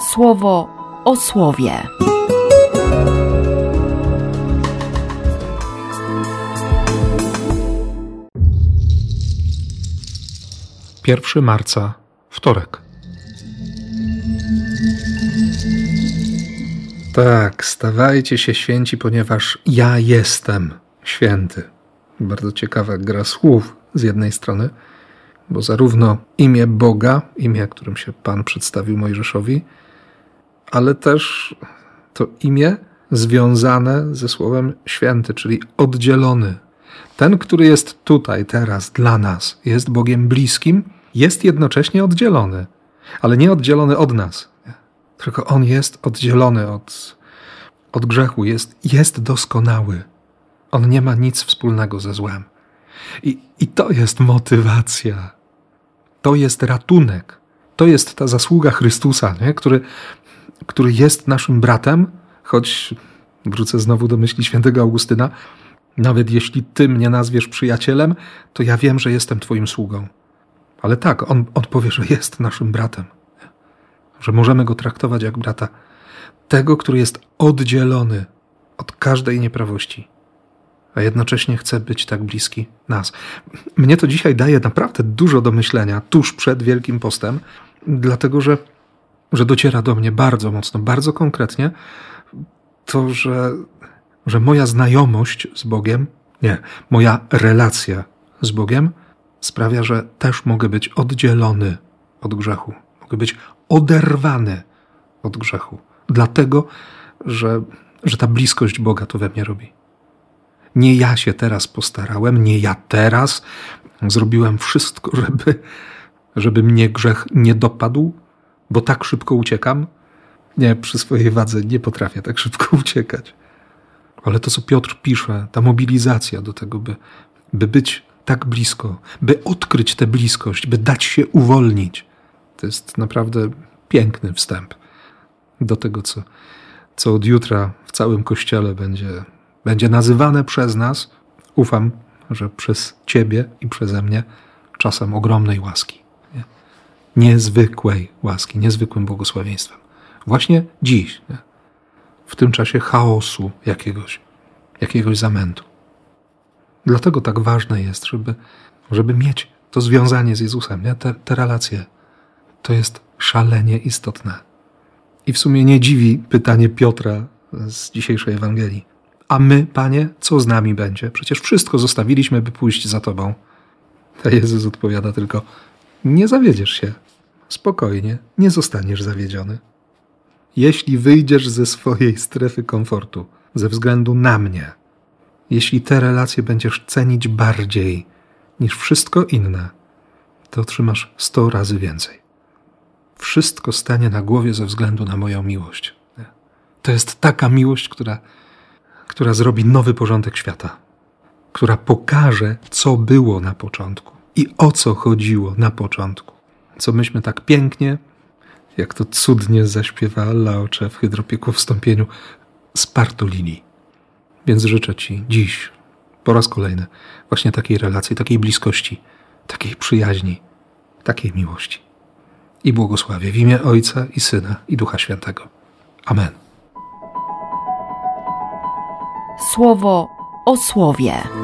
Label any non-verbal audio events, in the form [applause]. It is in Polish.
słowo o słowie. Pierwszy marca, wtorek. Tak, stawajcie się święci, ponieważ ja jestem święty. Bardzo ciekawa gra słów z jednej strony, bo zarówno imię Boga, imię, którym się Pan przedstawił Mojżeszowi, ale też to imię związane ze słowem święty, czyli oddzielony. Ten, który jest tutaj, teraz, dla nas, jest Bogiem bliskim, jest jednocześnie oddzielony, ale nie oddzielony od nas, tylko On jest oddzielony od, od grzechu, jest, jest doskonały. On nie ma nic wspólnego ze złem. I, I to jest motywacja. To jest ratunek. To jest ta zasługa Chrystusa, nie? Który, który jest naszym bratem, choć wrócę znowu do myśli świętego Augustyna, nawet jeśli ty mnie nazwiesz przyjacielem, to ja wiem, że jestem twoim sługą. Ale tak, on, on powie, że jest naszym bratem, że możemy go traktować jak brata, tego, który jest oddzielony od każdej nieprawości, a jednocześnie chce być tak bliski nas. Mnie to dzisiaj daje naprawdę dużo do myślenia tuż przed Wielkim Postem, dlatego że, że dociera do mnie bardzo mocno, bardzo konkretnie to, że, że moja znajomość z Bogiem, nie, moja relacja z Bogiem sprawia, że też mogę być oddzielony od grzechu. Mogę być oderwany od grzechu. Dlatego, że, że ta bliskość Boga to we mnie robi. Nie ja się teraz postarałem, nie ja teraz zrobiłem wszystko, żeby, żeby mnie grzech nie dopadł, bo tak szybko uciekam. Nie, przy swojej wadze nie potrafię tak szybko [laughs] uciekać. Ale to, co Piotr pisze, ta mobilizacja do tego, by, by być tak blisko, by odkryć tę bliskość, by dać się uwolnić, to jest naprawdę piękny wstęp do tego, co, co od jutra w całym kościele będzie, będzie nazywane przez nas. Ufam, że przez Ciebie i przeze mnie czasem ogromnej łaski. Nie? Niezwykłej łaski, niezwykłym błogosławieństwem. Właśnie dziś, nie? w tym czasie chaosu jakiegoś, jakiegoś zamętu. Dlatego tak ważne jest, żeby, żeby mieć to związanie z Jezusem, nie? Te, te relacje. To jest szalenie istotne. I w sumie nie dziwi pytanie Piotra z dzisiejszej Ewangelii. A my, panie, co z nami będzie? Przecież wszystko zostawiliśmy, by pójść za tobą. A Jezus odpowiada tylko: Nie zawiedziesz się. Spokojnie, nie zostaniesz zawiedziony. Jeśli wyjdziesz ze swojej strefy komfortu ze względu na mnie, jeśli te relacje będziesz cenić bardziej niż wszystko inne, to otrzymasz sto razy więcej. Wszystko stanie na głowie ze względu na moją miłość. To jest taka miłość, która, która zrobi nowy porządek świata, która pokaże, co było na początku i o co chodziło na początku. Co myśmy tak pięknie, jak to cudnie zaśpiewa Laocze w hydropieku wstąpieniu, spartolili. Więc życzę Ci dziś, po raz kolejny, właśnie takiej relacji, takiej bliskości, takiej przyjaźni, takiej miłości. I błogosławię w imię Ojca i Syna i Ducha Świętego. Amen. Słowo o słowie.